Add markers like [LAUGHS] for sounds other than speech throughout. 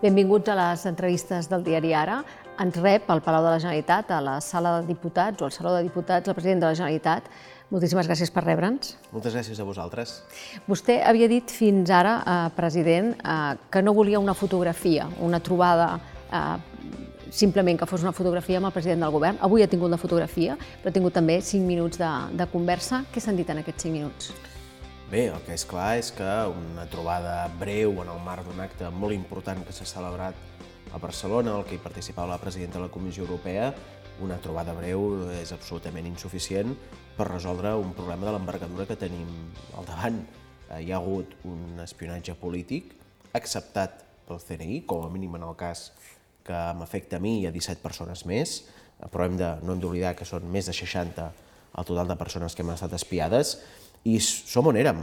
Benvinguts a les entrevistes del diari Ara. Ens rep al Palau de la Generalitat, a la sala de diputats o al Saló de Diputats, el president de la Generalitat. Moltíssimes gràcies per rebre'ns. Moltes gràcies a vosaltres. Vostè havia dit fins ara, eh, president, eh, que no volia una fotografia, una trobada eh, simplement que fos una fotografia amb el president del govern. Avui ha tingut la fotografia, però ha tingut també 5 minuts de, de conversa. Què s'han dit en aquests 5 minuts? Bé, el que és clar és que una trobada breu en el marc d'un acte molt important que s'ha celebrat a Barcelona, el que hi participava la presidenta de la Comissió Europea, una trobada breu és absolutament insuficient per resoldre un problema de l'envergadura que tenim al davant. Eh, hi ha hagut un espionatge polític acceptat pel CNI, com a mínim en el cas que m'afecta a mi i a 17 persones més, però hem de, no hem d'oblidar que són més de 60 el total de persones que hem estat espiades, i som on érem.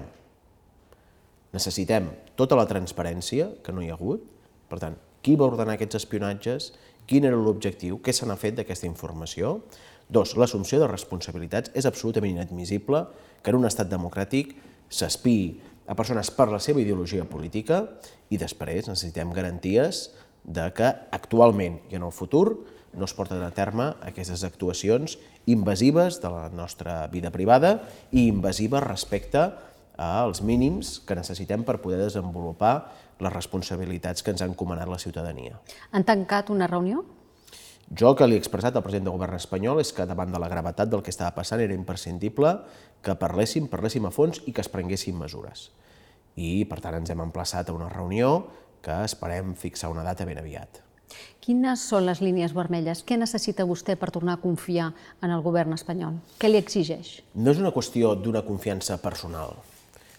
Necessitem tota la transparència que no hi ha hagut, per tant, qui va ordenar aquests espionatges, quin era l'objectiu, què se n'ha fet d'aquesta informació. Dos, l'assumpció de responsabilitats és absolutament inadmissible que en un estat democràtic s'espiï a persones per la seva ideologia política i després necessitem garanties de que actualment i en el futur no es porten a terme aquestes actuacions invasives de la nostra vida privada i invasives respecte als mínims que necessitem per poder desenvolupar les responsabilitats que ens ha encomanat la ciutadania. Han tancat una reunió? Jo que li he expressat al president del govern espanyol és que davant de la gravetat del que estava passant era imprescindible que parléssim, parléssim a fons i que es prenguessin mesures. I, per tant, ens hem emplaçat a una reunió que esperem fixar una data ben aviat. Quines són les línies vermelles? Què necessita vostè per tornar a confiar en el govern espanyol? Què li exigeix? No és una qüestió d'una confiança personal,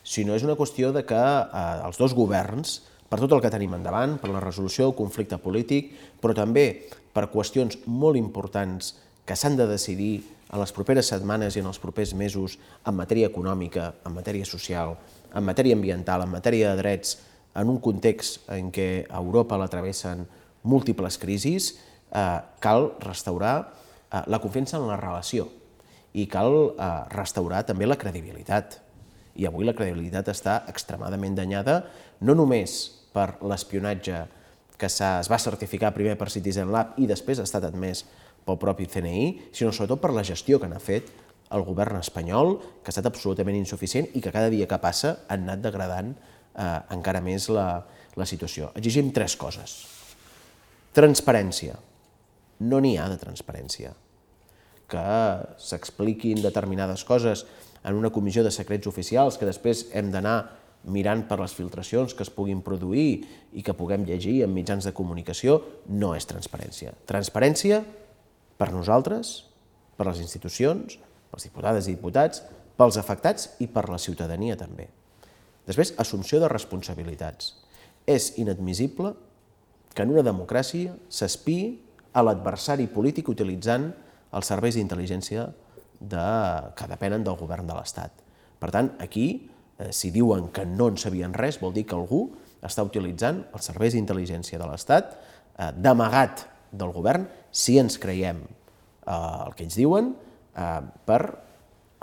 sinó és una qüestió de que eh, els dos governs, per tot el que tenim endavant, per la resolució del conflicte polític, però també per qüestions molt importants que s'han de decidir en les properes setmanes i en els propers mesos en matèria econòmica, en matèria social, en matèria ambiental, en matèria de drets, en un context en què a Europa la travessen múltiples crisis, eh, cal restaurar eh, la confiança en la relació i cal eh, restaurar també la credibilitat. I avui la credibilitat està extremadament danyada, no només per l'espionatge que es va certificar primer per Citizen Lab i després ha estat admès pel propi CNI, sinó sobretot per la gestió que n'ha fet el govern espanyol, que ha estat absolutament insuficient i que cada dia que passa ha anat degradant eh, encara més la, la situació. Exigim tres coses. Transparència. No n'hi ha de transparència. Que s'expliquin determinades coses en una comissió de secrets oficials que després hem d'anar mirant per les filtracions que es puguin produir i que puguem llegir en mitjans de comunicació, no és transparència. Transparència per nosaltres, per les institucions, pels diputades i diputats, pels afectats i per la ciutadania també. Després, assumpció de responsabilitats. És inadmissible que en una democràcia s'espiï a l'adversari polític utilitzant els serveis d'intel·ligència de, que depenen del govern de l'Estat. Per tant, aquí, eh, si diuen que no en sabien res, vol dir que algú està utilitzant els serveis d'intel·ligència de l'Estat eh, d'amagat del govern, si ens creiem eh, el que ens diuen, eh, per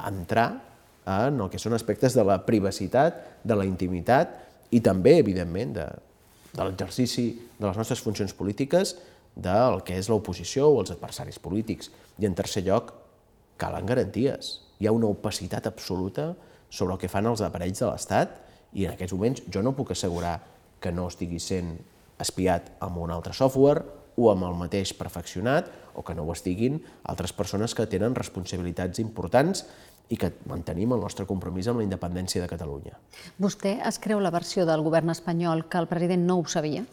entrar en el que són aspectes de la privacitat, de la intimitat i també, evidentment, de, de l'exercici de les nostres funcions polítiques del que és l'oposició o els adversaris polítics. I en tercer lloc, calen garanties. Hi ha una opacitat absoluta sobre el que fan els aparells de l'Estat i en aquests moments jo no puc assegurar que no estigui sent espiat amb un altre software o amb el mateix perfeccionat o que no ho estiguin altres persones que tenen responsabilitats importants i que mantenim el nostre compromís amb la independència de Catalunya. Vostè es creu la versió del govern espanyol que el president no ho sabia?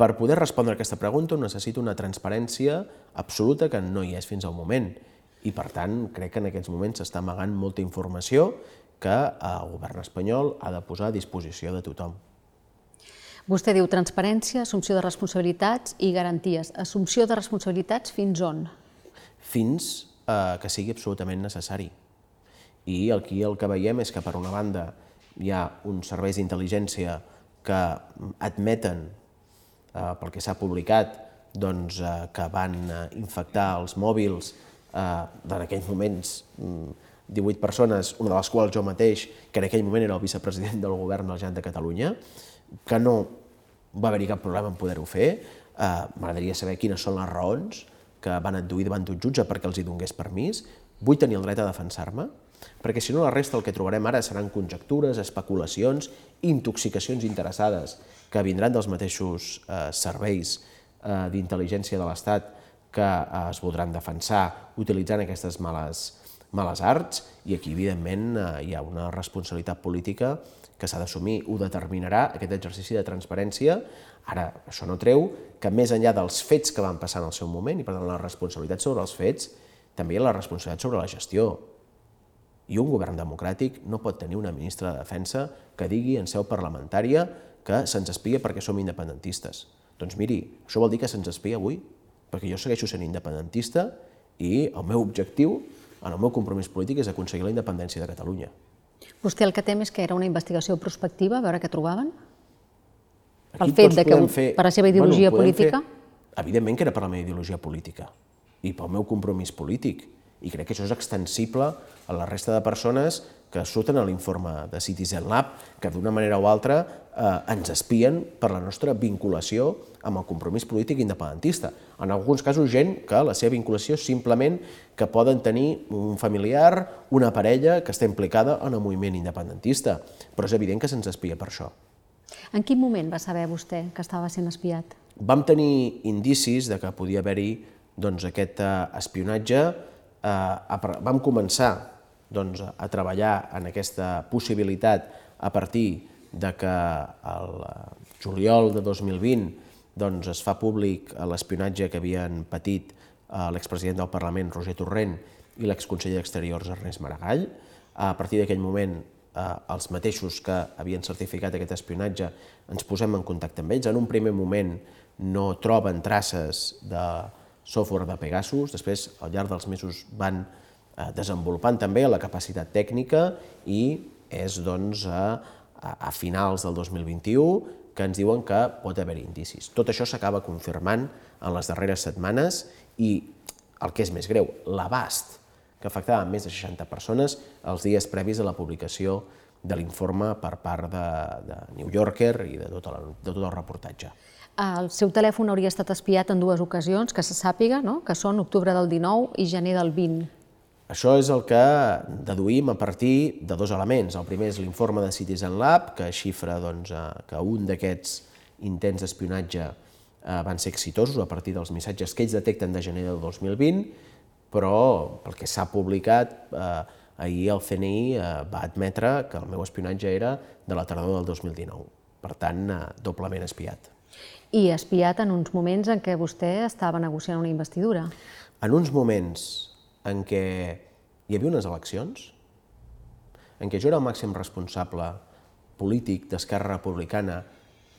Per poder respondre a aquesta pregunta necessito una transparència absoluta que no hi és fins al moment. I, per tant, crec que en aquests moments s'està amagant molta informació que el govern espanyol ha de posar a disposició de tothom. Vostè diu transparència, assumpció de responsabilitats i garanties. Assumpció de responsabilitats fins on? Fins eh, que sigui absolutament necessari. I aquí el que veiem és que, per una banda, hi ha uns serveis d'intel·ligència que admeten, eh, pel que s'ha publicat, doncs, eh, que van eh, infectar els mòbils eh, en aquells moments 18 mm, persones, una de les quals jo mateix, que en aquell moment era el vicepresident del govern de la Generalitat de Catalunya, que no va haver-hi cap problema en poder-ho fer. Uh, M'agradaria saber quines són les raons que van adduir davant d'un jutge perquè els hi donés permís. Vull tenir el dret a defensar-me, perquè si no la resta el que trobarem ara seran conjectures, especulacions, intoxicacions interessades que vindran dels mateixos eh, serveis eh, d'intel·ligència de l'Estat que eh, es voldran defensar utilitzant aquestes males, males arts i aquí, evidentment, eh, hi ha una responsabilitat política que s'ha d'assumir, ho determinarà aquest exercici de transparència. Ara, això no treu que més enllà dels fets que van passar en el seu moment, i per tant la responsabilitat sobre els fets, també hi ha la responsabilitat sobre la gestió. I un govern democràtic no pot tenir una ministra de Defensa que digui en seu parlamentària que se'ns espia perquè som independentistes. Doncs miri, això vol dir que se'ns espia avui, perquè jo segueixo sent independentista i el meu objectiu, en el meu compromís polític, és aconseguir la independència de Catalunya. Vostè el que tem és que era una investigació prospectiva, a veure què trobaven? Pel fet de que, fer... per la seva ideologia bueno, política? Fer... Evidentment que era per la meva ideologia política i pel meu compromís polític. I crec que això és extensible a la resta de persones que surten a l'informe de Citizen Lab, que d'una manera o altra eh, ens espien per la nostra vinculació amb el compromís polític independentista. En alguns casos, gent que la seva vinculació és simplement que poden tenir un familiar, una parella que està implicada en el moviment independentista, però és evident que se'ns espia per això. En quin moment va saber vostè que estava sent espiat? Vam tenir indicis de que podia haver-hi doncs, aquest eh, espionatge. Eh, vam començar doncs, a treballar en aquesta possibilitat a partir de que el juliol de 2020 doncs, es fa públic l'espionatge que havien patit eh, l'expresident del Parlament, Roger Torrent, i l'exconseller d'Exteriors, Ernest Maragall. A partir d'aquell moment, eh, els mateixos que havien certificat aquest espionatge ens posem en contacte amb ells. En un primer moment no troben traces de software de Pegasus, després al llarg dels mesos van desenvolupant també la capacitat tècnica i és doncs, a, a finals del 2021 que ens diuen que pot haver indicis. Tot això s'acaba confirmant en les darreres setmanes i el que és més greu, l'abast que afectava més de 60 persones els dies previs a la publicació de l'informe per part de, de New Yorker i de tot, el, de tot el reportatge. El seu telèfon hauria estat espiat en dues ocasions, que se sàpiga, no? que són octubre del 19 i gener del 20. Això és el que deduïm a partir de dos elements. El primer és l'informe de Citizen Lab, que xifra doncs, eh, que un d'aquests intents d'espionatge eh, van ser exitosos a partir dels missatges que ells detecten de gener del 2020, però pel que s'ha publicat, eh, ahir el CNI eh, va admetre que el meu espionatge era de la tardor del 2019. Per tant, eh, doblement espiat. I espiat en uns moments en què vostè estava negociant una investidura. En uns moments en què hi havia unes eleccions, en què jo era el màxim responsable polític d'Esquerra Republicana,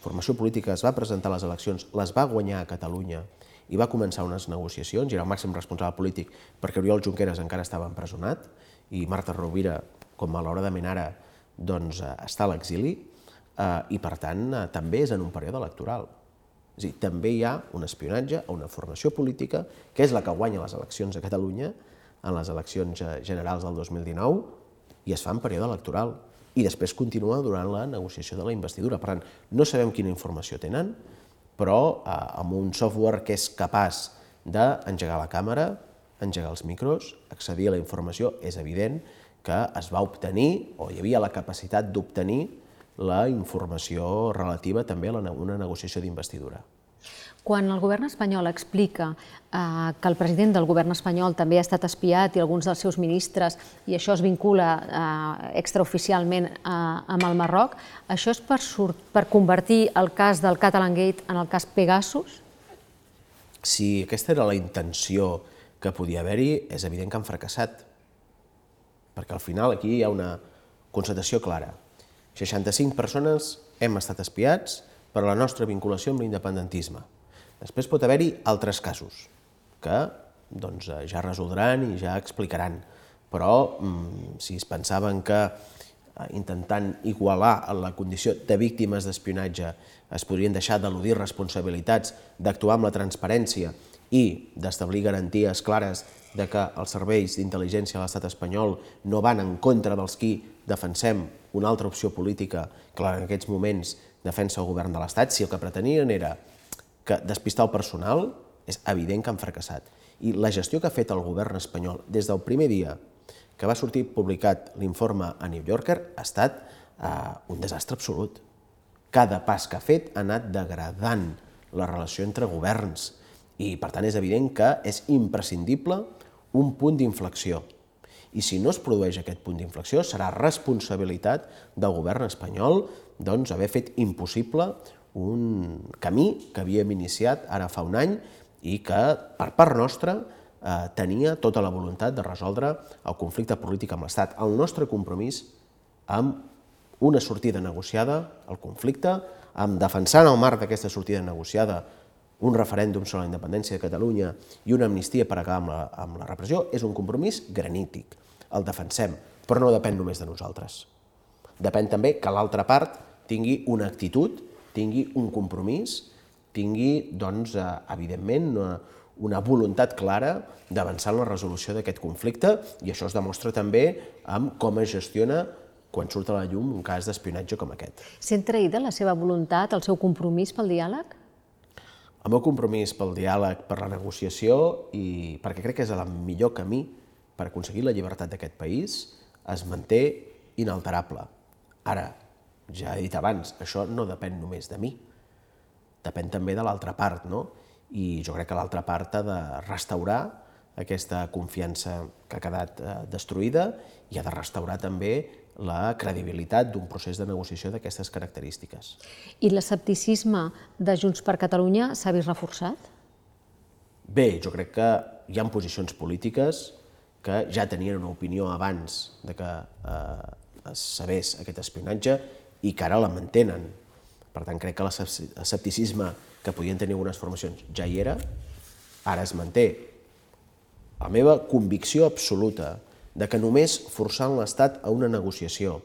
formació política es va presentar a les eleccions, les va guanyar a Catalunya i va començar unes negociacions, i era el màxim responsable polític perquè Oriol Junqueras encara estava empresonat i Marta Rovira, com malauradament ara, doncs, eh, està a l'exili, eh, i per tant eh, també és en un període electoral. És a dir, també hi ha un espionatge a una formació política, que és la que guanya les eleccions a Catalunya, en les eleccions eh, generals del 2019 i es fa en període electoral i després continua durant la negociació de la investidura. Per tant, no sabem quina informació tenen, però eh, amb un software que és capaç d'engegar la càmera, engegar els micros, accedir a la informació, és evident que es va obtenir, o hi havia la capacitat d'obtenir, la informació relativa també a una negociació d'investidura. Quan el govern espanyol explica eh, que el president del govern espanyol també ha estat espiat i alguns dels seus ministres, i això es vincula eh, extraoficialment eh, amb el Marroc, això és per, per convertir el cas del Catalan Gate en el cas Pegasus? Si aquesta era la intenció que podia haver-hi, és evident que han fracassat. Perquè al final aquí hi ha una constatació clara. 65 persones hem estat espiats per la nostra vinculació amb l'independentisme. Després pot haver-hi altres casos que doncs, eh, ja resoldran i ja explicaran, però mm, si es pensaven que eh, intentant igualar la condició de víctimes d'espionatge es podrien deixar d'eludir responsabilitats, d'actuar amb la transparència i d'establir garanties clares de que els serveis d'intel·ligència de l'estat espanyol no van en contra dels qui defensem una altra opció política que en aquests moments defensa el govern de l'Estat, si el que pretenien era que despistar el personal, és evident que han fracassat. I la gestió que ha fet el govern espanyol des del primer dia que va sortir publicat l'informe a New Yorker ha estat eh, un desastre absolut. Cada pas que ha fet ha anat degradant la relació entre governs i, per tant, és evident que és imprescindible un punt d'inflexió. I si no es produeix aquest punt d'inflexió, serà responsabilitat del govern espanyol doncs, haver fet impossible un camí que havíem iniciat ara fa un any i que, per part nostra, eh, tenia tota la voluntat de resoldre el conflicte polític amb l'Estat. El nostre compromís amb una sortida negociada al conflicte, amb defensar en el marc d'aquesta sortida negociada un referèndum sobre la independència de Catalunya i una amnistia per acabar amb la, amb la repressió, és un compromís granític. El defensem, però no depèn només de nosaltres. Depèn també que l'altra part tingui una actitud, tingui un compromís, tingui, doncs, eh, evidentment, una, una voluntat clara d'avançar en la resolució d'aquest conflicte i això es demostra també amb com es gestiona quan surt a la llum un cas d'espionatge com aquest. Sent traïda la seva voluntat, el seu compromís pel diàleg? el meu compromís pel diàleg, per la negociació i perquè crec que és el millor camí per aconseguir la llibertat d'aquest país es manté inalterable. Ara, ja he dit abans, això no depèn només de mi, depèn també de l'altra part, no? I jo crec que l'altra part ha de restaurar aquesta confiança que ha quedat eh, destruïda i ha de restaurar també la credibilitat d'un procés de negociació d'aquestes característiques. I l'escepticisme de Junts per Catalunya s'ha vist reforçat? Bé, jo crec que hi ha posicions polítiques que ja tenien una opinió abans de que eh, es sabés aquest espionatge i que ara la mantenen. Per tant, crec que l'escepticisme que podien tenir algunes formacions ja hi era, ara es manté. La meva convicció absoluta de que només forçant l'Estat a una negociació.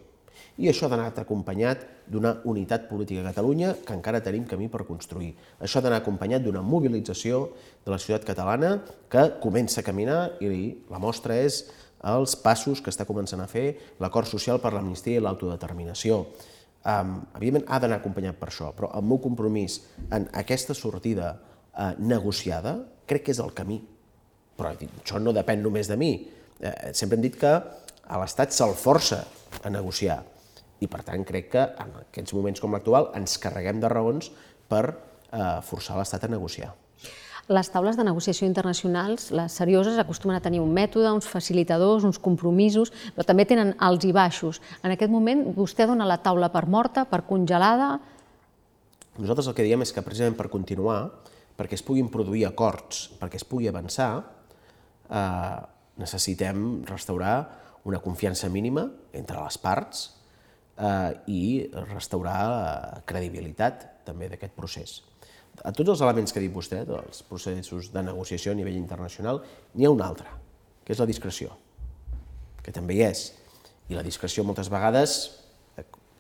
I això ha d'anar acompanyat d'una unitat política a Catalunya que encara tenim camí per construir. Això ha d'anar acompanyat d'una mobilització de la ciutat catalana que comença a caminar i la mostra és els passos que està començant a fer l'acord social per l'amnistia i l'autodeterminació. Um, evidentment ha d'anar acompanyat per això, però el meu compromís en aquesta sortida uh, negociada crec que és el camí. Però això no depèn només de mi, eh, sempre hem dit que a l'Estat se'l força a negociar i per tant crec que en aquests moments com l'actual ens carreguem de raons per eh, forçar l'Estat a negociar. Les taules de negociació internacionals, les serioses, acostumen a tenir un mètode, uns facilitadors, uns compromisos, però també tenen alts i baixos. En aquest moment, vostè dona la taula per morta, per congelada? Nosaltres el que diem és que precisament per continuar, perquè es puguin produir acords, perquè es pugui avançar, eh, necessitem restaurar una confiança mínima entre les parts eh, i restaurar la credibilitat també d'aquest procés. A tots els elements que ha dit vostè, dels processos de negociació a nivell internacional, n'hi ha un altre, que és la discreció, que també hi és. I la discreció moltes vegades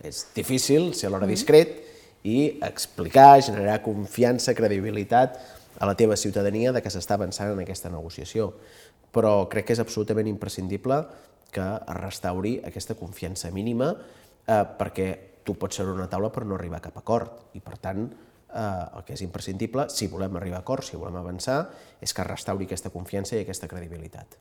és difícil ser alhora mm-hmm. discret i explicar, generar confiança, credibilitat a la teva ciutadania de que s'està avançant en aquesta negociació però crec que és absolutament imprescindible que es restauri aquesta confiança mínima eh, perquè tu pots ser una taula però no arribar a cap acord i per tant eh, el que és imprescindible, si volem arribar a acord, si volem avançar, és que es restauri aquesta confiança i aquesta credibilitat.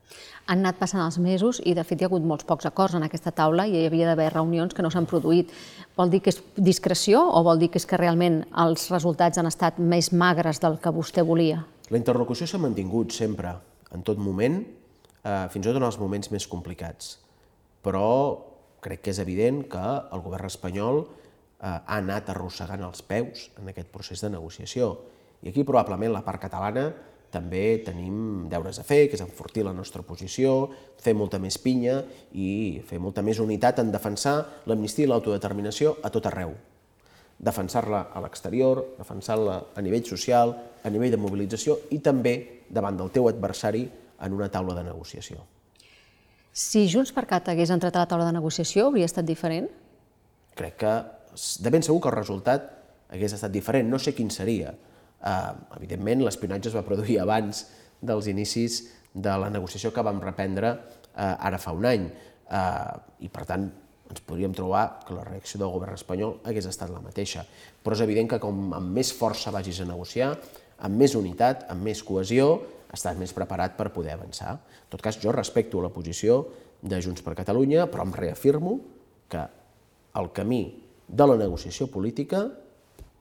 Han anat passant els mesos i de fet hi ha hagut molts pocs acords en aquesta taula i hi havia d'haver reunions que no s'han produït. Vol dir que és discreció o vol dir que és que realment els resultats han estat més magres del que vostè volia? La interlocució s'ha mantingut sempre en tot moment, eh, fins i tot en els moments més complicats. Però crec que és evident que el govern espanyol ha anat arrossegant els peus en aquest procés de negociació. I aquí probablement la part catalana també tenim deures a fer, que és enfortir la nostra posició, fer molta més pinya i fer molta més unitat en defensar l'amnistia i l'autodeterminació a tot arreu. Defensar-la a l'exterior, defensar-la a nivell social, a nivell de mobilització i també davant del teu adversari en una taula de negociació. Si Junts per Cat hagués entrat a la taula de negociació, hauria estat diferent? Crec que de ben segur que el resultat hagués estat diferent. No sé quin seria. Uh, evidentment, l'espionatge es va produir abans dels inicis de la negociació que vam reprendre uh, ara fa un any. Uh, I, per tant, ens podríem trobar que la reacció del govern espanyol hagués estat la mateixa. Però és evident que com amb més força vagis a negociar, amb més unitat, amb més cohesió, estàs més preparat per poder avançar. En tot cas, jo respecto la posició de Junts per Catalunya, però em reafirmo que el camí de la negociació política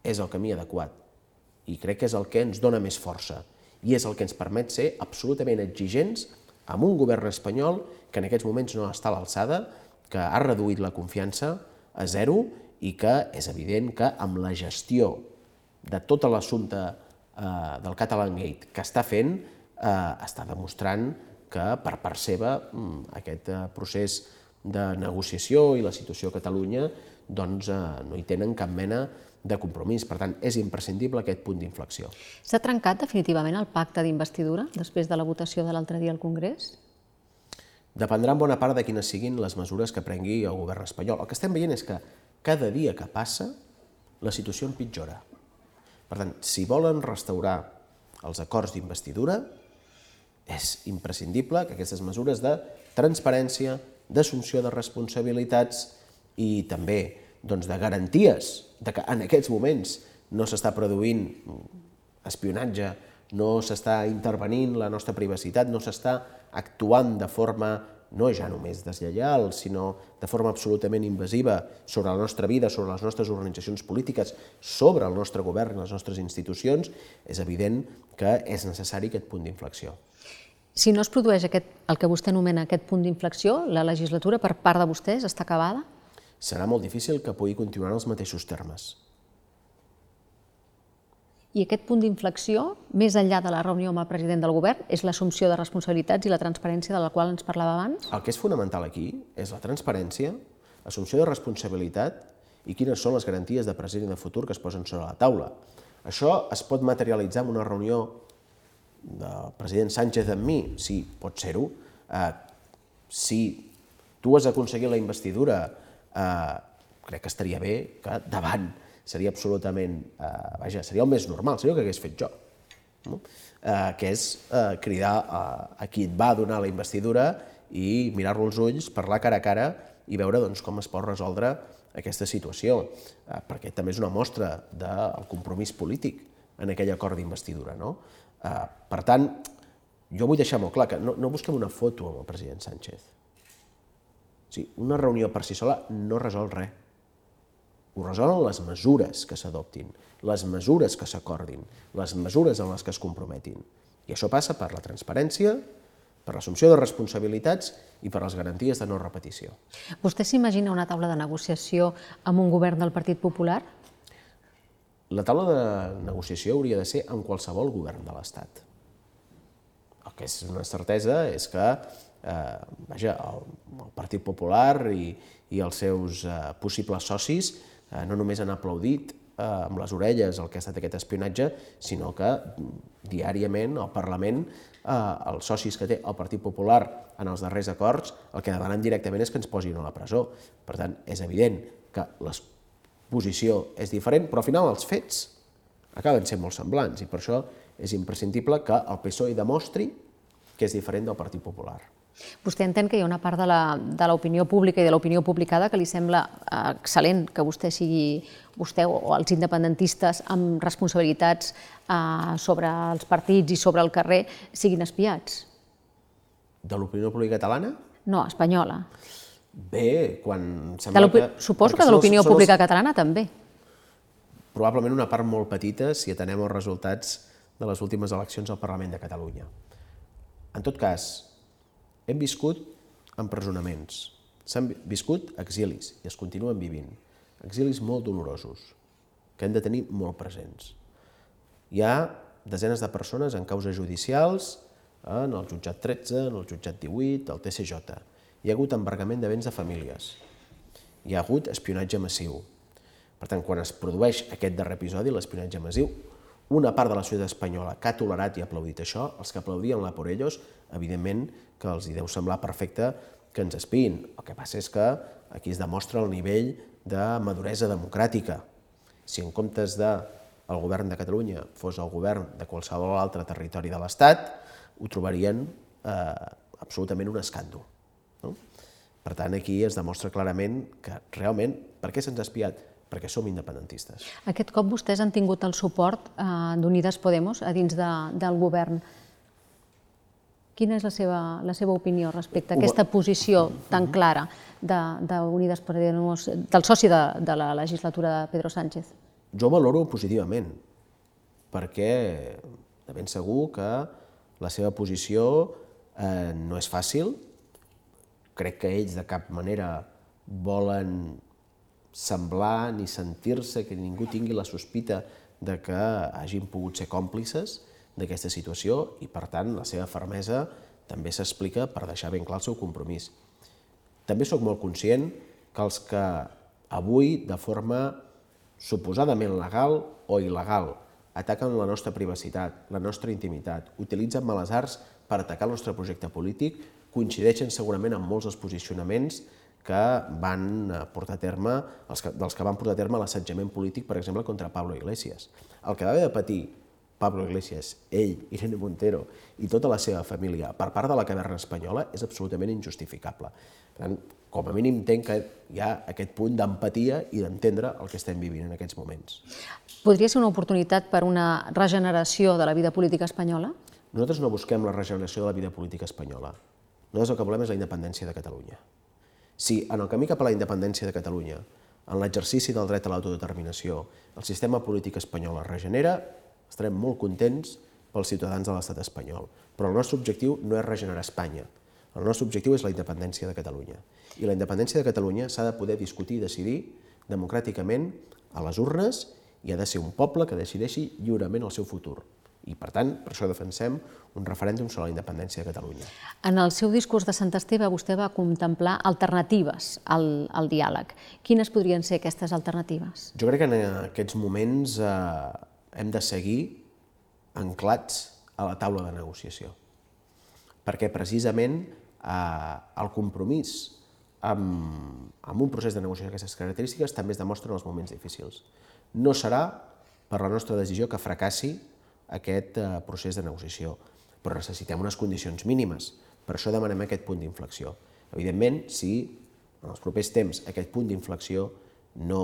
és el camí adequat. I crec que és el que ens dona més força. I és el que ens permet ser absolutament exigents amb un govern espanyol que en aquests moments no està a l'alçada, que ha reduït la confiança a zero i que és evident que amb la gestió de tot l'assumpte eh, del Catalan Gate que està fent, eh, està demostrant que per part seva mm, aquest eh, procés de negociació i la situació a Catalunya doncs, eh, no hi tenen cap mena de compromís. Per tant, és imprescindible aquest punt d'inflexió. S'ha trencat definitivament el pacte d'investidura després de la votació de l'altre dia al Congrés? Dependrà en bona part de quines siguin les mesures que prengui el govern espanyol. El que estem veient és que cada dia que passa la situació empitjora. Per tant, si volen restaurar els acords d'investidura, és imprescindible que aquestes mesures de transparència, d'assumpció de responsabilitats i també doncs, de garanties de que en aquests moments no s'està produint espionatge, no s'està intervenint la nostra privacitat, no s'està actuant de forma no ja només deslleial, sinó de forma absolutament invasiva sobre la nostra vida, sobre les nostres organitzacions polítiques, sobre el nostre govern, les nostres institucions, és evident que és necessari aquest punt d'inflexió. Si no es produeix aquest, el que vostè anomena aquest punt d'inflexió, la legislatura per part de vostès està acabada? Serà molt difícil que pugui continuar en els mateixos termes. I aquest punt d'inflexió, més enllà de la reunió amb el president del govern, és l'assumpció de responsabilitats i la transparència de la qual ens parlava abans? El que és fonamental aquí és la transparència, assumpció de responsabilitat i quines són les garanties de present i de futur que es posen sobre la taula. Això es pot materialitzar en una reunió del president Sánchez amb mi? Sí, pot ser-ho. Eh, si tu has aconseguit la investidura eh, crec que estaria bé que davant seria absolutament, eh, vaja, seria el més normal, seria el que hagués fet jo, no? eh, que és eh, cridar a, a qui et va donar la investidura i mirar-lo als ulls, parlar cara a cara i veure doncs, com es pot resoldre aquesta situació, eh, perquè també és una mostra del compromís polític en aquell acord d'investidura. No? Eh, per tant, jo vull deixar molt clar que no, no busquem una foto amb el president Sánchez. Sí, una reunió per si sola no resol res. Ho resolen les mesures que s'adoptin, les mesures que s'acordin, les mesures en les que es comprometin. I això passa per la transparència, per l'assumpció de responsabilitats i per les garanties de no repetició. Vostè s'imagina una taula de negociació amb un govern del Partit Popular? La taula de negociació hauria de ser amb qualsevol govern de l'Estat. El que és una certesa és que eh, vaja, el, el Partit Popular i, i els seus eh, possibles socis eh, no només han aplaudit eh, amb les orelles el que ha estat aquest espionatge, sinó que diàriament al Parlament eh, els socis que té el Partit Popular en els darrers acords el que demanen directament és que ens posin a la presó. Per tant, és evident que la posició és diferent, però al final els fets acaben sent molt semblants i per això és imprescindible que el PSOE demostri que és diferent del Partit Popular. Vostè entén que hi ha una part de l'opinió pública i de l'opinió publicada que li sembla eh, excel·lent que vostè sigui, vostè o els independentistes amb responsabilitats eh, sobre els partits i sobre el carrer siguin espiats? De l'opinió pública catalana? No, espanyola. Bé, quan sembla que... Suposo que de l'opinió pública els... catalana també. Probablement una part molt petita si atenem els resultats de les últimes eleccions al Parlament de Catalunya. En tot cas, hem viscut empresonaments, s'han viscut exilis i es continuen vivint. Exilis molt dolorosos, que hem de tenir molt presents. Hi ha desenes de persones en causes judicials, en el jutjat 13, en el jutjat 18, el TCJ. Hi ha hagut embargament de béns de famílies. Hi ha hagut espionatge massiu. Per tant, quan es produeix aquest darrer episodi, l'espionatge massiu, una part de la societat espanyola que ha tolerat i aplaudit això, els que aplaudien la por ellos, evidentment que els hi deu semblar perfecte que ens espiïn. El que passa és que aquí es demostra el nivell de maduresa democràtica. Si en comptes de el govern de Catalunya fos el govern de qualsevol altre territori de l'Estat, ho trobarien eh, absolutament un escàndol. No? Per tant, aquí es demostra clarament que realment, per què se'ns ha espiat? Perquè som independentistes. Aquest cop vostès han tingut el suport eh, d'Unides Podemos a dins de, del govern. Quina és la seva, la seva opinió respecte a aquesta posició tan clara d'Unides de, Podemos, del soci de, de la legislatura de Pedro Sánchez? Jo valoro positivament, perquè de ben segur que la seva posició eh, no és fàcil, crec que ells de cap manera volen semblar ni sentir-se que ningú tingui la sospita de que hagin pogut ser còmplices d'aquesta situació i, per tant, la seva fermesa també s'explica per deixar ben clar el seu compromís. També sóc molt conscient que els que avui, de forma suposadament legal o il·legal, ataquen la nostra privacitat, la nostra intimitat, utilitzen males arts per atacar el nostre projecte polític, coincideixen segurament amb molts dels posicionaments que van eh, portar a terme, els que, dels que van portar a terme l'assetjament polític, per exemple, contra Pablo Iglesias. El que va haver de patir Pablo Iglesias, ell, Irene Montero i tota la seva família per part de la caverna espanyola és absolutament injustificable. Per tant, com a mínim entenc que hi ha aquest punt d'empatia i d'entendre el que estem vivint en aquests moments. Podria ser una oportunitat per una regeneració de la vida política espanyola? Nosaltres no busquem la regeneració de la vida política espanyola. Nosaltres el que volem és la independència de Catalunya. Si en el camí cap a la independència de Catalunya, en l'exercici del dret a l'autodeterminació, el sistema polític espanyol es regenera, estarem molt contents pels ciutadans de l'estat espanyol. Però el nostre objectiu no és regenerar Espanya. El nostre objectiu és la independència de Catalunya. I la independència de Catalunya s'ha de poder discutir i decidir democràticament a les urnes i ha de ser un poble que decideixi lliurement el seu futur. I, per tant, per això defensem un referèndum sobre la independència de Catalunya. En el seu discurs de Sant Esteve vostè va contemplar alternatives al, al diàleg. Quines podrien ser aquestes alternatives? Jo crec que en aquests moments eh, hem de seguir anclats a la taula de negociació, perquè precisament eh, el compromís amb, amb un procés de negociació d'aquestes característiques també es demostra en els moments difícils. No serà per la nostra decisió que fracassi aquest eh, procés de negociació, però necessitem unes condicions mínimes. Per això demanem aquest punt d'inflexió. Evidentment, si en els propers temps aquest punt d'inflexió no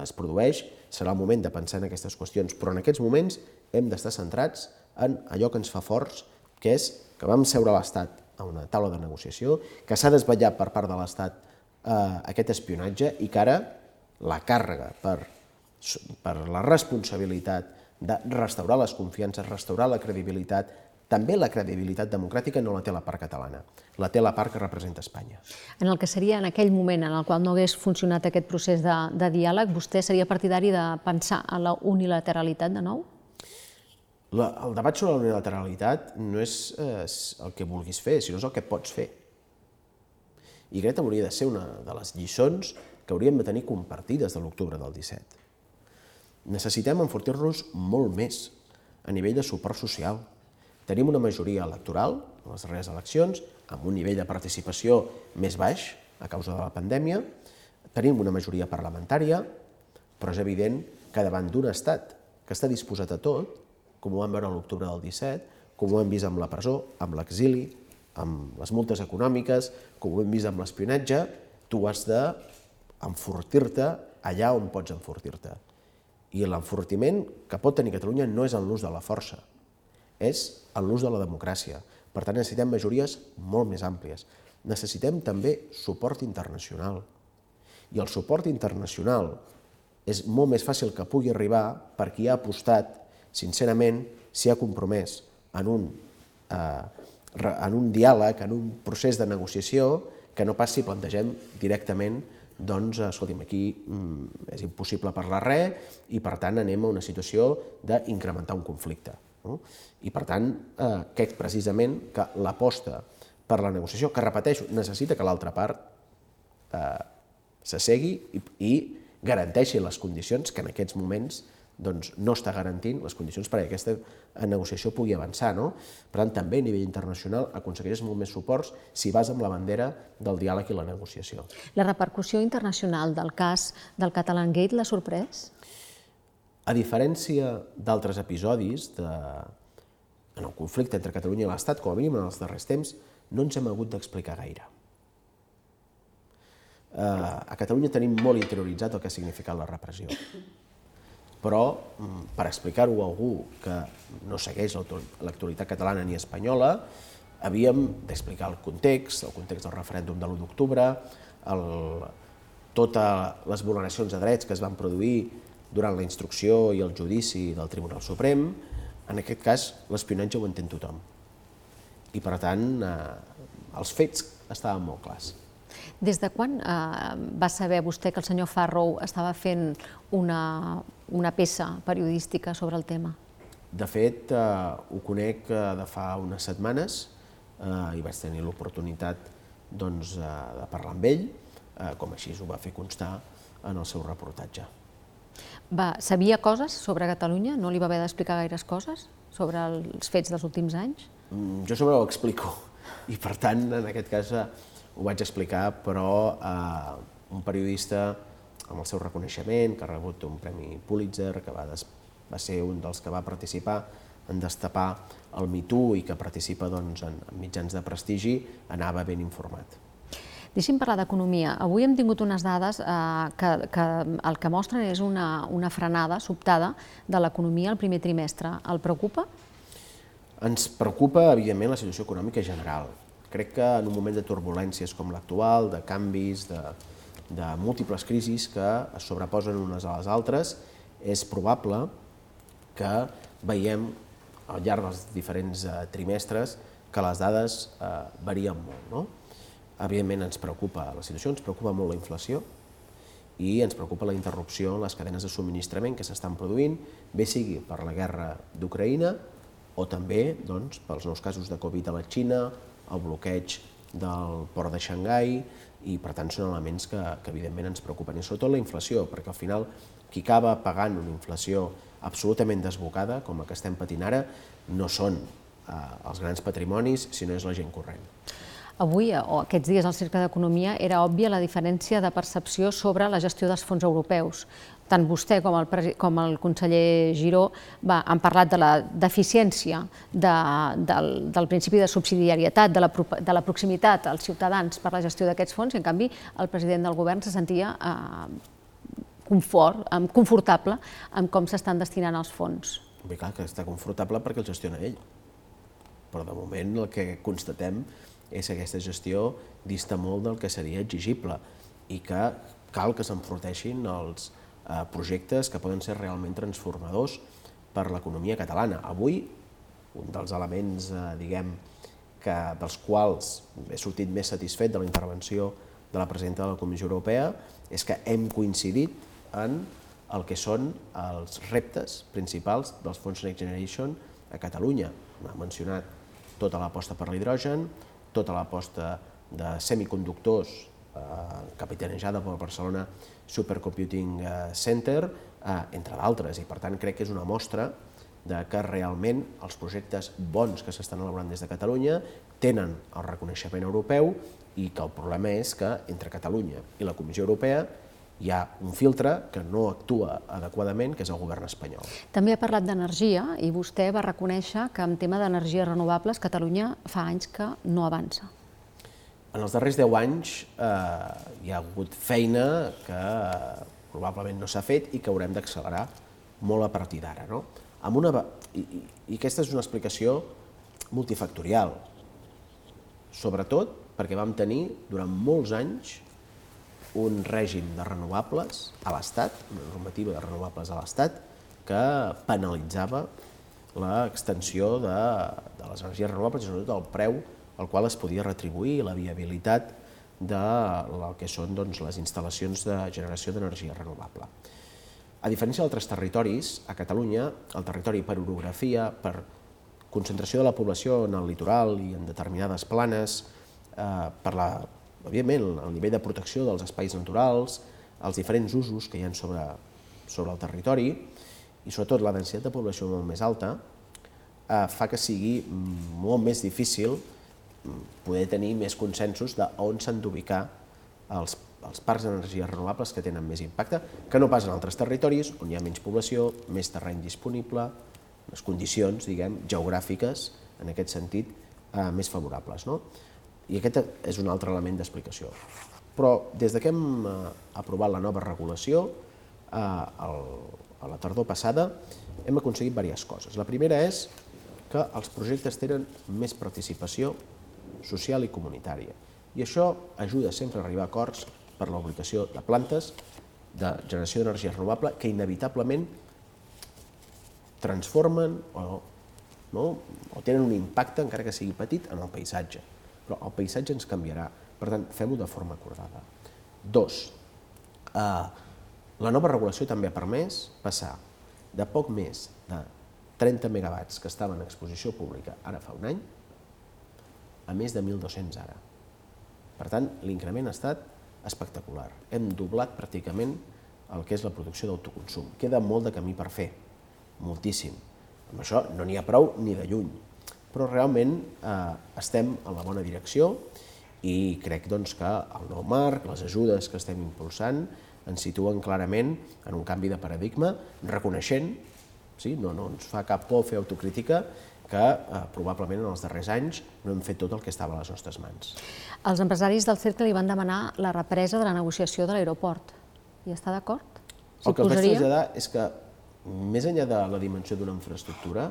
es produeix, serà el moment de pensar en aquestes qüestions, però en aquests moments hem d'estar centrats en allò que ens fa forts, que és que vam seure l'Estat a una taula de negociació, que s'ha desvetllat per part de l'Estat eh, aquest espionatge i que ara la càrrega per, per la responsabilitat de restaurar les confiances, restaurar la credibilitat, també la credibilitat democràtica no la té la part catalana, la té la part que representa Espanya. En el que seria en aquell moment en el qual no hagués funcionat aquest procés de, de diàleg, vostè seria partidari de pensar en la unilateralitat de nou? La, el debat sobre la unilateralitat no és eh, el que vulguis fer, sinó és el que pots fer. I crec que hauria de ser una de les lliçons que hauríem de tenir compartides de l'octubre del 17 necessitem enfortir-nos molt més a nivell de suport social. Tenim una majoria electoral, en les darreres eleccions, amb un nivell de participació més baix a causa de la pandèmia, tenim una majoria parlamentària, però és evident que davant d'un estat que està disposat a tot, com ho vam veure l'octubre del 17, com ho hem vist amb la presó, amb l'exili, amb les multes econòmiques, com ho hem vist amb l'espionatge, tu has d'enfortir-te allà on pots enfortir-te. I l'enfortiment que pot tenir Catalunya no és en l'ús de la força, és en l'ús de la democràcia. Per tant, necessitem majories molt més àmplies. Necessitem també suport internacional. I el suport internacional és molt més fàcil que pugui arribar per qui ha apostat, sincerament, s'hi ha compromès en un, eh, en un diàleg, en un procés de negociació, que no pas si plantegem directament doncs, escolti'm, aquí mm, és impossible parlar res i, per tant, anem a una situació d'incrementar un conflicte. No? I, per tant, eh, crec precisament que l'aposta per la negociació, que, repeteixo, necessita que l'altra part eh, s'assegui i, i garanteixi les condicions que en aquests moments doncs, no està garantint les condicions perquè aquesta negociació pugui avançar. No? Per tant, també a nivell internacional aconsegueixes molt més suports si vas amb la bandera del diàleg i la negociació. La repercussió internacional del cas del Catalan Gate l'ha sorprès? A diferència d'altres episodis de, en el conflicte entre Catalunya i l'Estat, com a mínim en els darrers temps, no ens hem hagut d'explicar gaire. a Catalunya tenim molt interioritzat el que ha significat la repressió. Però, mm, per explicar-ho a algú que no segueix l'actualitat catalana ni espanyola, havíem d'explicar el context, el context del referèndum de l'1 d'octubre, totes les vulneracions de drets que es van produir durant la instrucció i el judici del Tribunal Suprem, en aquest cas l'espionatge ho entén tothom. I per tant, eh, els fets estaven molt clars. Des de quan eh, va saber vostè que el senyor Farrow estava fent una, una peça periodística sobre el tema? De fet, eh, ho conec eh, de fa unes setmanes, eh, i vaig tenir l'oportunitat doncs, eh, de parlar amb ell, eh, com així ho va fer constar en el seu reportatge. Va, sabia coses sobre Catalunya? No li va haver d'explicar gaires coses sobre els fets dels últims anys? Mm, jo sobre ho explico, i per tant, en aquest cas, eh, ho vaig explicar, però eh, un periodista amb el seu reconeixement, que ha rebut un premi Pulitzer, que va, des, va ser un dels que va participar en destapar el MeToo i que participa doncs, en, en mitjans de prestigi, anava ben informat. Deixi'm parlar d'economia. Avui hem tingut unes dades eh, que, que el que mostren és una, una frenada sobtada de l'economia al primer trimestre. El preocupa? Ens preocupa, evidentment, la situació econòmica general. Crec que en un moment de turbulències com l'actual, de canvis, de, de múltiples crisis que es sobreposen unes a les altres, és probable que veiem al llarg dels diferents eh, trimestres que les dades eh, varien molt. No? Evidentment ens preocupa la situació, ens preocupa molt la inflació i ens preocupa la interrupció en les cadenes de subministrament que s'estan produint, bé sigui per la guerra d'Ucraïna o també doncs, pels nous casos de Covid a la Xina, el bloqueig del port de Xangai, i per tant són elements que, que evidentment ens preocupen, i sobretot la inflació, perquè al final qui acaba pagant una inflació absolutament desbocada, com la que estem patint ara, no són eh, els grans patrimonis, sinó és la gent corrent. Avui, eh, o aquests dies al Cercle d'Economia, era òbvia la diferència de percepció sobre la gestió dels fons europeus. Tant vostè com el, com el conseller Giró va, han parlat de la deficiència de, del, del principi de subsidiarietat, de la, de la proximitat als ciutadans per la gestió d'aquests fons, i en canvi el president del govern se sentia eh, confort, confortable amb com s'estan destinant els fons. Bé, clar, que està confortable perquè el gestiona ell. Però de moment el que constatem és que aquesta gestió dista molt del que seria exigible i que cal que s'enforteixin els eh, projectes que poden ser realment transformadors per l'economia catalana. Avui, un dels elements, eh, diguem, que, dels quals he sortit més satisfet de la intervenció de la presidenta de la Comissió Europea és que hem coincidit en el que són els reptes principals dels fons Next Generation a Catalunya. M'ha mencionat tota l'aposta per l'hidrogen, tota l'aposta de semiconductors eh, capitanejada pel Barcelona Supercomputing eh, Center, eh, entre d'altres, i per tant crec que és una mostra de que realment els projectes bons que s'estan elaborant des de Catalunya tenen el reconeixement europeu i que el problema és que entre Catalunya i la Comissió Europea hi ha un filtre que no actua adequadament, que és el govern espanyol. També ha parlat d'energia i vostè va reconèixer que en tema d'energies renovables Catalunya fa anys que no avança. En els darrers 10 anys eh, hi ha hagut feina que eh, probablement no s'ha fet i que haurem d'accelerar molt a partir d'ara. No? Amb una, i, I aquesta és una explicació multifactorial, sobretot perquè vam tenir durant molts anys un règim de renovables a l'Estat, una normativa de renovables a l'Estat, que penalitzava l'extensió de, de les energies renovables i sobretot el preu al qual es podia retribuir la viabilitat de el que són doncs, les instal·lacions de generació d'energia renovable. A diferència d'altres territoris, a Catalunya, el territori per orografia, per concentració de la població en el litoral i en determinades planes, eh, per la òbviament, el nivell de protecció dels espais naturals, els diferents usos que hi ha sobre, sobre el territori i sobretot la densitat de població molt més alta eh, fa que sigui molt més difícil poder tenir més consensos de on s'han d'ubicar els, els parcs d'energies renovables que tenen més impacte, que no pas en altres territoris on hi ha menys població, més terreny disponible, les condicions, diguem, geogràfiques, en aquest sentit, eh, més favorables. No? I aquest és un altre element d'explicació. Però des de que hem eh, aprovat la nova regulació, eh, el, a la tardor passada, hem aconseguit diverses coses. La primera és que els projectes tenen més participació social i comunitària. I això ajuda sempre a arribar a acords per l'obligació de plantes de generació d'energia renovable que inevitablement transformen o, no, o tenen un impacte, encara que sigui petit, en el paisatge. Però el paisatge ens canviarà. Per tant, fem-ho de forma acordada. Dos, eh, la nova regulació també ha permès passar de poc més de 30 megawatts que estaven en exposició pública ara fa un any a més de 1.200 ara. Per tant, l'increment ha estat espectacular. Hem doblat pràcticament el que és la producció d'autoconsum. Queda molt de camí per fer, moltíssim. Amb això no n'hi ha prou ni de lluny, però realment eh, estem en la bona direcció i crec doncs, que el nou marc, les ajudes que estem impulsant, ens situen clarament en un canvi de paradigma, reconeixent, sí, no, no ens fa cap por fer autocrítica, que eh, probablement en els darrers anys no hem fet tot el que estava a les nostres mans. Els empresaris del Cercle li van demanar la represa de la negociació de l'aeroport. I està d'acord? El que els vaig traslladar és que, més enllà de la dimensió d'una infraestructura,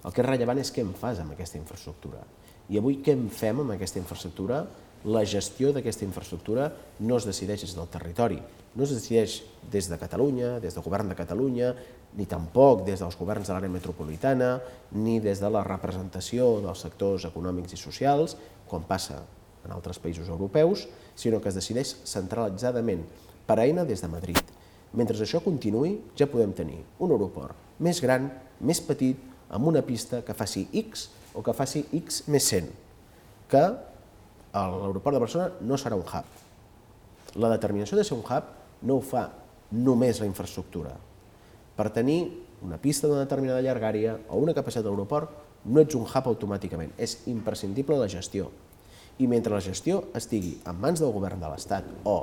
el que és rellevant és què en fas amb aquesta infraestructura. I avui què en fem amb aquesta infraestructura la gestió d'aquesta infraestructura no es decideix des del territori, no es decideix des de Catalunya, des del govern de Catalunya, ni tampoc des dels governs de l'àrea metropolitana, ni des de la representació dels sectors econòmics i socials, com passa en altres països europeus, sinó que es decideix centralitzadament per eina des de Madrid. Mentre això continuï, ja podem tenir un aeroport més gran, més petit, amb una pista que faci X o que faci X més 100, que l'aeroport de Barcelona no serà un hub. La determinació de ser un hub no ho fa només la infraestructura. Per tenir una pista d'una determinada llargària o una capacitat d'aeroport, no ets un hub automàticament, és imprescindible la gestió. I mentre la gestió estigui en mans del govern de l'Estat o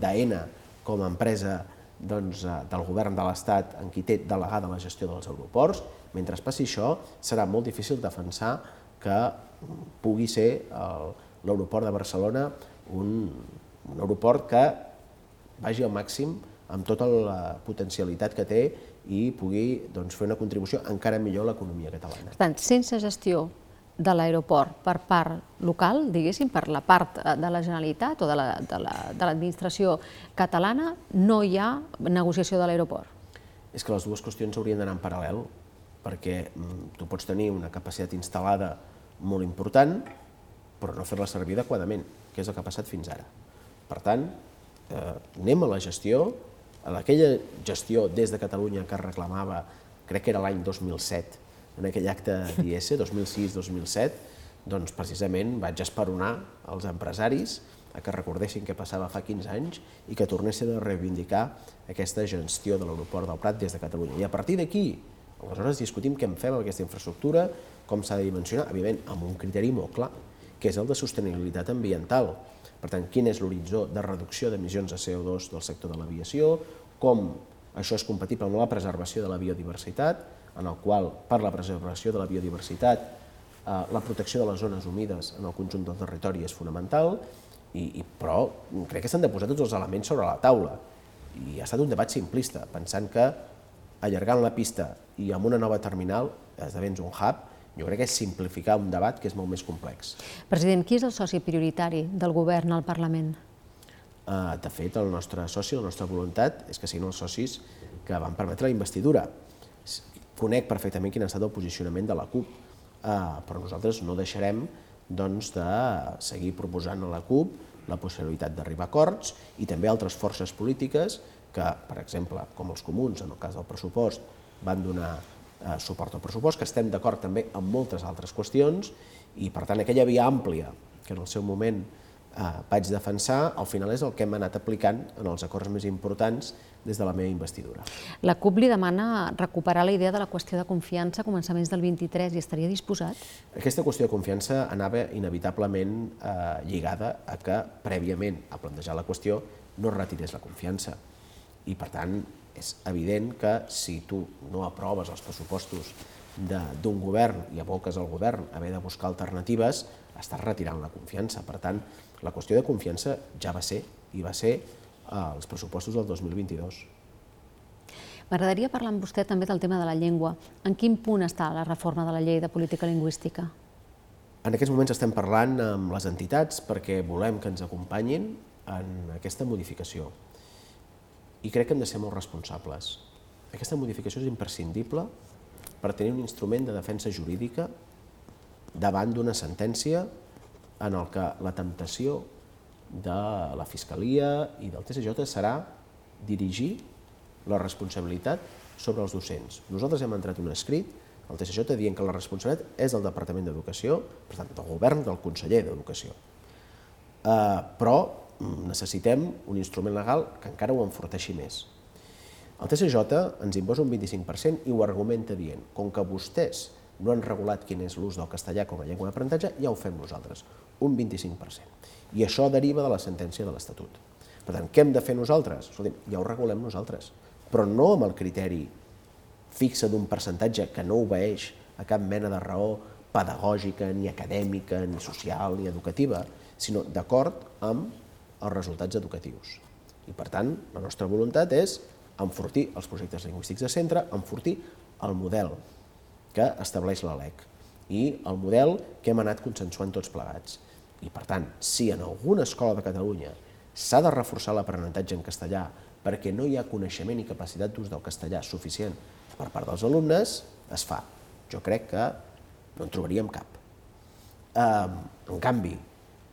d'AENA com a empresa doncs, eh, del govern de l'Estat en qui té delegada la gestió dels aeroports, mentre passi això, serà molt difícil defensar que pugui ser el, l'aeroport de Barcelona un, un aeroport que vagi al màxim amb tota la potencialitat que té i pugui doncs, fer una contribució encara millor a l'economia catalana. Per tant, sense gestió de l'aeroport per part local, diguéssim, per la part de la Generalitat o de l'administració la, de la, catalana, no hi ha negociació de l'aeroport? És que les dues qüestions haurien d'anar en paral·lel, perquè mm, tu pots tenir una capacitat instal·lada molt important, però no fer-la servir adequadament, que és el que ha passat fins ara. Per tant, eh, anem a la gestió, a aquella gestió des de Catalunya que reclamava, crec que era l'any 2007, en aquell acte d'IS, [LAUGHS] 2006-2007, doncs precisament vaig esperonar els empresaris a que recordessin què passava fa 15 anys i que tornessin a reivindicar aquesta gestió de l'aeroport del Prat des de Catalunya. I a partir d'aquí, aleshores discutim què en fem amb aquesta infraestructura, com s'ha de dimensionar, evidentment amb un criteri molt clar, que és el de sostenibilitat ambiental. Per tant, quin és l'horitzó de reducció d'emissions de CO2 del sector de l'aviació, com això és compatible amb la preservació de la biodiversitat, en el qual, per la preservació de la biodiversitat, eh, la protecció de les zones humides en el conjunt del territori és fonamental, i, i, però crec que s'han de posar tots els elements sobre la taula. I ha estat un debat simplista, pensant que allargant la pista i amb una nova terminal esdevens un hub, jo crec que és simplificar un debat que és molt més complex. President, qui és el soci prioritari del govern al Parlament? Uh, de fet, el nostre soci, la nostra voluntat és que siguin els socis que van permetre la investidura. Conec perfectament quin ha estat el posicionament de la CUP, uh, però nosaltres no deixarem doncs, de seguir proposant a la CUP la possibilitat d'arribar a acords i també altres forces polítiques que, per exemple, com els comuns, en el cas del pressupost, van donar eh, suport al pressupost, que estem d'acord també amb moltes altres qüestions i, per tant, aquella via àmplia que en el seu moment eh, vaig defensar, al final és el que hem anat aplicant en els acords més importants des de la meva investidura. La CUP li demana recuperar la idea de la qüestió de confiança a començaments del 23 i estaria disposat? Aquesta qüestió de confiança anava inevitablement eh, lligada a que prèviament a plantejar la qüestió no retirés la confiança. I per tant, és evident que si tu no aproves els pressupostos d'un govern i aboques al govern haver de buscar alternatives, estàs retirant la confiança. Per tant, la qüestió de confiança ja va ser, i va ser als pressupostos del 2022. M'agradaria parlar amb vostè també del tema de la llengua. En quin punt està la reforma de la llei de política lingüística? En aquests moments estem parlant amb les entitats perquè volem que ens acompanyin en aquesta modificació. I crec que hem de ser molt responsables. Aquesta modificació és imprescindible per tenir un instrument de defensa jurídica davant d'una sentència en el que la temptació de la Fiscalia i del TSJ serà dirigir la responsabilitat sobre els docents. Nosaltres hem entrat un escrit al TSJ dient que la responsabilitat és del Departament d'Educació, per tant, del govern del conseller d'Educació. Uh, però necessitem un instrument legal que encara ho enforteixi més. El TSJ ens imposa un 25% i ho argumenta dient, com que vostès no han regulat quin és l'ús del castellà com a llengua d'aprenentatge, ja ho fem nosaltres, un 25%. I això deriva de la sentència de l'Estatut. Per tant, què hem de fer nosaltres? Escolta, ja ho regulem nosaltres, però no amb el criteri fixa d'un percentatge que no obeeix a cap mena de raó pedagògica, ni acadèmica, ni social, ni educativa, sinó d'acord amb els resultats educatius. I per tant, la nostra voluntat és enfortir els projectes lingüístics de centre, enfortir el model que estableix la LEC i el model que hem anat consensuant tots plegats. I per tant, si en alguna escola de Catalunya s'ha de reforçar l'aprenentatge en castellà perquè no hi ha coneixement i capacitat d'ús del castellà suficient per part dels alumnes, es fa. Jo crec que no en trobaríem cap. En canvi,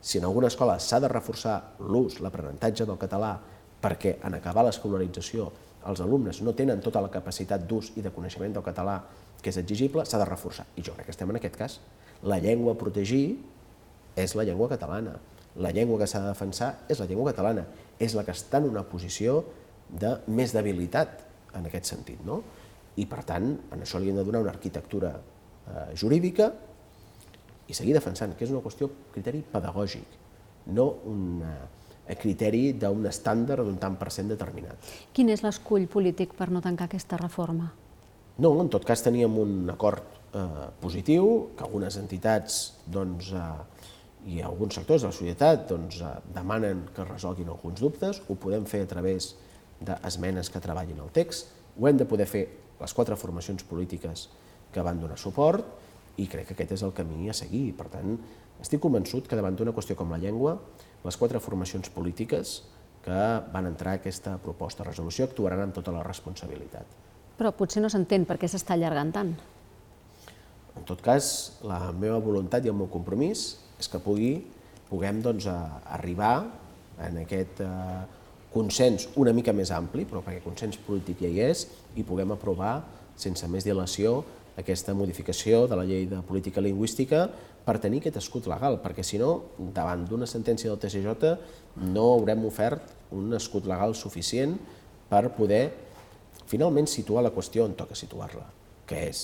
si en alguna escola s'ha de reforçar l'ús, l'aprenentatge del català perquè en acabar l'escolarització els alumnes no tenen tota la capacitat d'ús i de coneixement del català que és exigible, s'ha de reforçar. I jo crec que estem en aquest cas. La llengua a protegir és la llengua catalana. La llengua que s'ha de defensar és la llengua catalana. És la que està en una posició de més debilitat en aquest sentit. No? I per tant, en això li hem de donar una arquitectura eh, jurídica i seguir defensant, que és una qüestió criteri pedagògic, no una, a criteri d'un estàndard d'un tant per cent determinat. Quin és l'escull polític per no tancar aquesta reforma? No, en tot cas teníem un acord eh, positiu, que algunes entitats doncs, eh, i alguns sectors de la societat doncs, eh, demanen que es resolguin alguns dubtes, ho podem fer a través d'esmenes que treballin el text, ho hem de poder fer les quatre formacions polítiques que van donar suport i crec que aquest és el camí a seguir. Per tant, estic convençut que davant d'una qüestió com la llengua les quatre formacions polítiques que van entrar a aquesta proposta de resolució actuaran amb tota la responsabilitat. Però potser no s'entén per què s'està allargant tant. En tot cas, la meva voluntat i el meu compromís és que pugui, puguem doncs, arribar en aquest eh, consens una mica més ampli, però perquè consens polític ja hi és, i puguem aprovar sense més dilació aquesta modificació de la llei de política lingüística per tenir aquest escut legal, perquè si no, davant d'una sentència del TCJ no haurem ofert un escut legal suficient per poder finalment situar la qüestió on toca situar-la, que és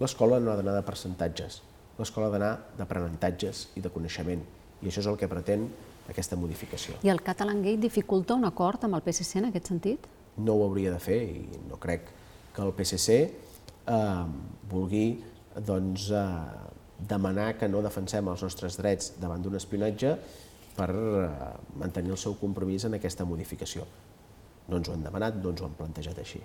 l'escola no ha d'anar de percentatges, l'escola ha d'anar d'aprenentatges i de coneixement, i això és el que pretén aquesta modificació. I el Catalan Gate dificulta un acord amb el PSC en aquest sentit? No ho hauria de fer i no crec que el PSC eh, vulgui doncs, eh, demanar que no defensem els nostres drets davant d'un espionatge per eh, mantenir el seu compromís en aquesta modificació. No ens ho han demanat, no ens ho han plantejat així.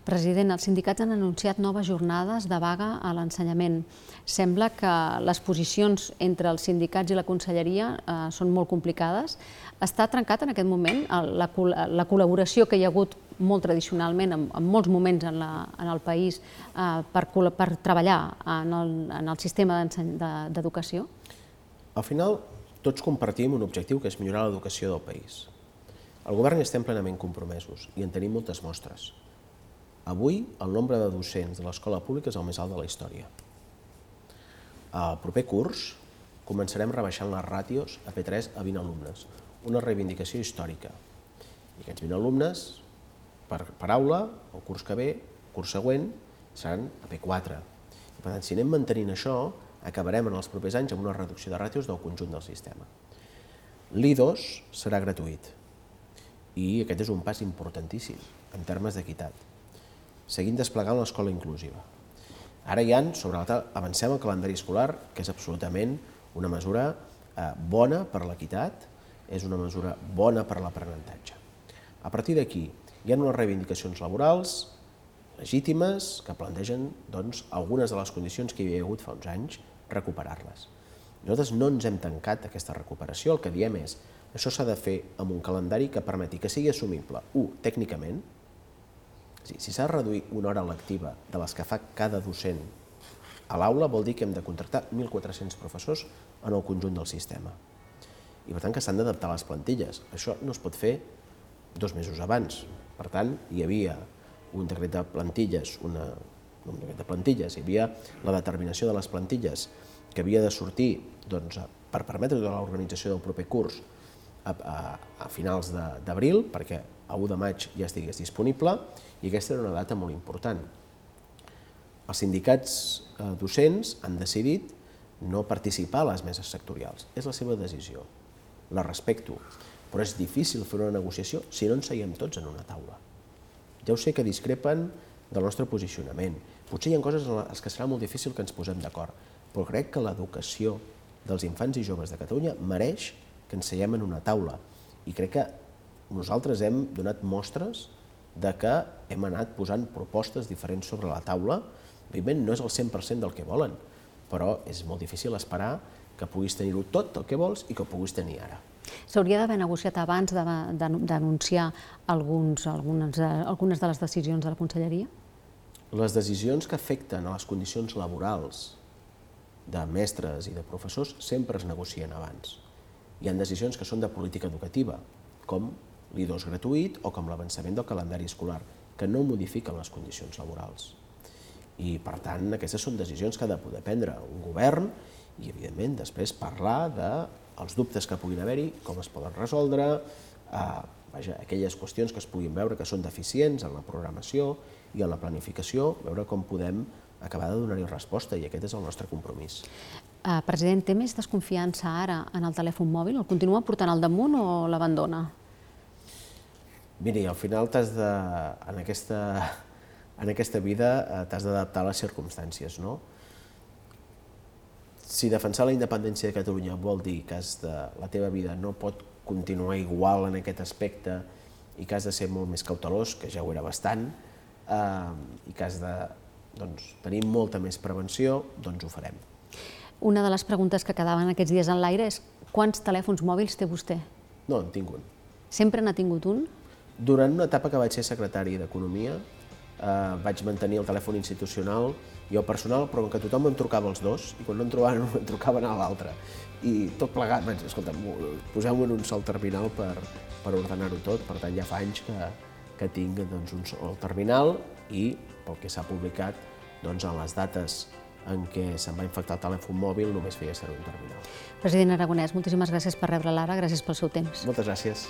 President, els sindicats han anunciat noves jornades de vaga a l'ensenyament. Sembla que les posicions entre els sindicats i la conselleria eh, són molt complicades. Està trencat en aquest moment la, la col·laboració que hi ha hagut molt tradicionalment, en, en molts moments en, la, en el país, eh, per, per treballar en el, en el sistema d'educació? Al final, tots compartim un objectiu que és millorar l'educació del país. El govern hi estem plenament compromesos i en tenim moltes mostres. Avui, el nombre de docents de l'escola pública és el més alt de la història. Al proper curs començarem rebaixant les ràtios a P3 a 20 alumnes, una reivindicació històrica. I aquests 20 alumnes, per, per aula, el curs que ve, el curs següent, seran a P4. I per tant, si anem mantenint això, acabarem en els propers anys amb una reducció de ràtios del conjunt del sistema. L'I2 serà gratuït i aquest és un pas importantíssim en termes d'equitat seguint desplegant l'escola inclusiva. Ara ja, sobre la taula, avancem al calendari escolar, que és absolutament una mesura eh, bona per l'equitat, és una mesura bona per l'aprenentatge. A partir d'aquí, hi ha unes reivindicacions laborals legítimes que plantegen doncs, algunes de les condicions que hi havia hagut fa uns anys, recuperar-les. Nosaltres no ens hem tancat aquesta recuperació, el que diem és això s'ha de fer amb un calendari que permeti que sigui assumible, un, tècnicament, si s'ha de reduir una hora lectiva de les que fa cada docent a l'aula, vol dir que hem de contractar 1.400 professors en el conjunt del sistema. I per tant que s'han d'adaptar les plantilles. Això no es pot fer dos mesos abans. Per tant, hi havia un decret de plantilles, una, un decret de plantilles, hi havia la determinació de les plantilles que havia de sortir doncs, per permetre tota l'organització del proper curs a, a, a finals d'abril, perquè a 1 de maig ja estigués disponible, i aquesta era una data molt important. Els sindicats eh, docents han decidit no participar a les meses sectorials. És la seva decisió. La respecto. Però és difícil fer una negociació si no ens seiem tots en una taula. Ja ho sé que discrepen del nostre posicionament. Potser hi ha coses en les que serà molt difícil que ens posem d'acord, però crec que l'educació dels infants i joves de Catalunya mereix que ens seiem en una taula. I crec que nosaltres hem donat mostres de que hem anat posant propostes diferents sobre la taula. Evidentment, no és el 100% del que volen, però és molt difícil esperar que puguis tenir-ho tot el que vols i que ho puguis tenir ara. S'hauria d'haver negociat abans d'anunciar alguns, algunes, algunes de les decisions de la Conselleria? Les decisions que afecten a les condicions laborals de mestres i de professors sempre es negocien abans. Hi ha decisions que són de política educativa, com l'I2 gratuït o com l'avançament del calendari escolar, que no modifiquen les condicions laborals. I, per tant, aquestes són decisions que ha de poder prendre un govern i, evidentment, després parlar de els dubtes que puguin haver-hi, com es poden resoldre, eh, vaja, aquelles qüestions que es puguin veure que són deficients en la programació i en la planificació, veure com podem acabar de donar-hi resposta i aquest és el nostre compromís. Uh, president, té més desconfiança ara en el telèfon mòbil? El continua portant al damunt o l'abandona? Miri, al final t'has de, en aquesta, en aquesta vida eh, t'has d'adaptar a les circumstàncies, no? si defensar la independència de Catalunya vol dir que has de, la teva vida no pot continuar igual en aquest aspecte i que has de ser molt més cautelós, que ja ho era bastant, eh, i que has de doncs, tenir molta més prevenció, doncs ho farem. Una de les preguntes que quedaven aquests dies en l'aire és quants telèfons mòbils té vostè? No, en tinc un. Sempre n'ha tingut un? Durant una etapa que vaig ser secretari d'Economia, eh, vaig mantenir el telèfon institucional i el personal, però que tothom em trucava els dos, i quan no em trobaven, em trucaven a l'altre. I tot plegat, vaig, escolta, poseu-me en un sol terminal per, per ordenar-ho tot, per tant ja fa anys que, que tinc doncs, un sol terminal i, pel que s'ha publicat, doncs, en les dates en què se'm va infectar el telèfon mòbil només feia ser un terminal. President Aragonès, moltíssimes gràcies per rebre l'ara, gràcies pel seu temps. Moltes gràcies.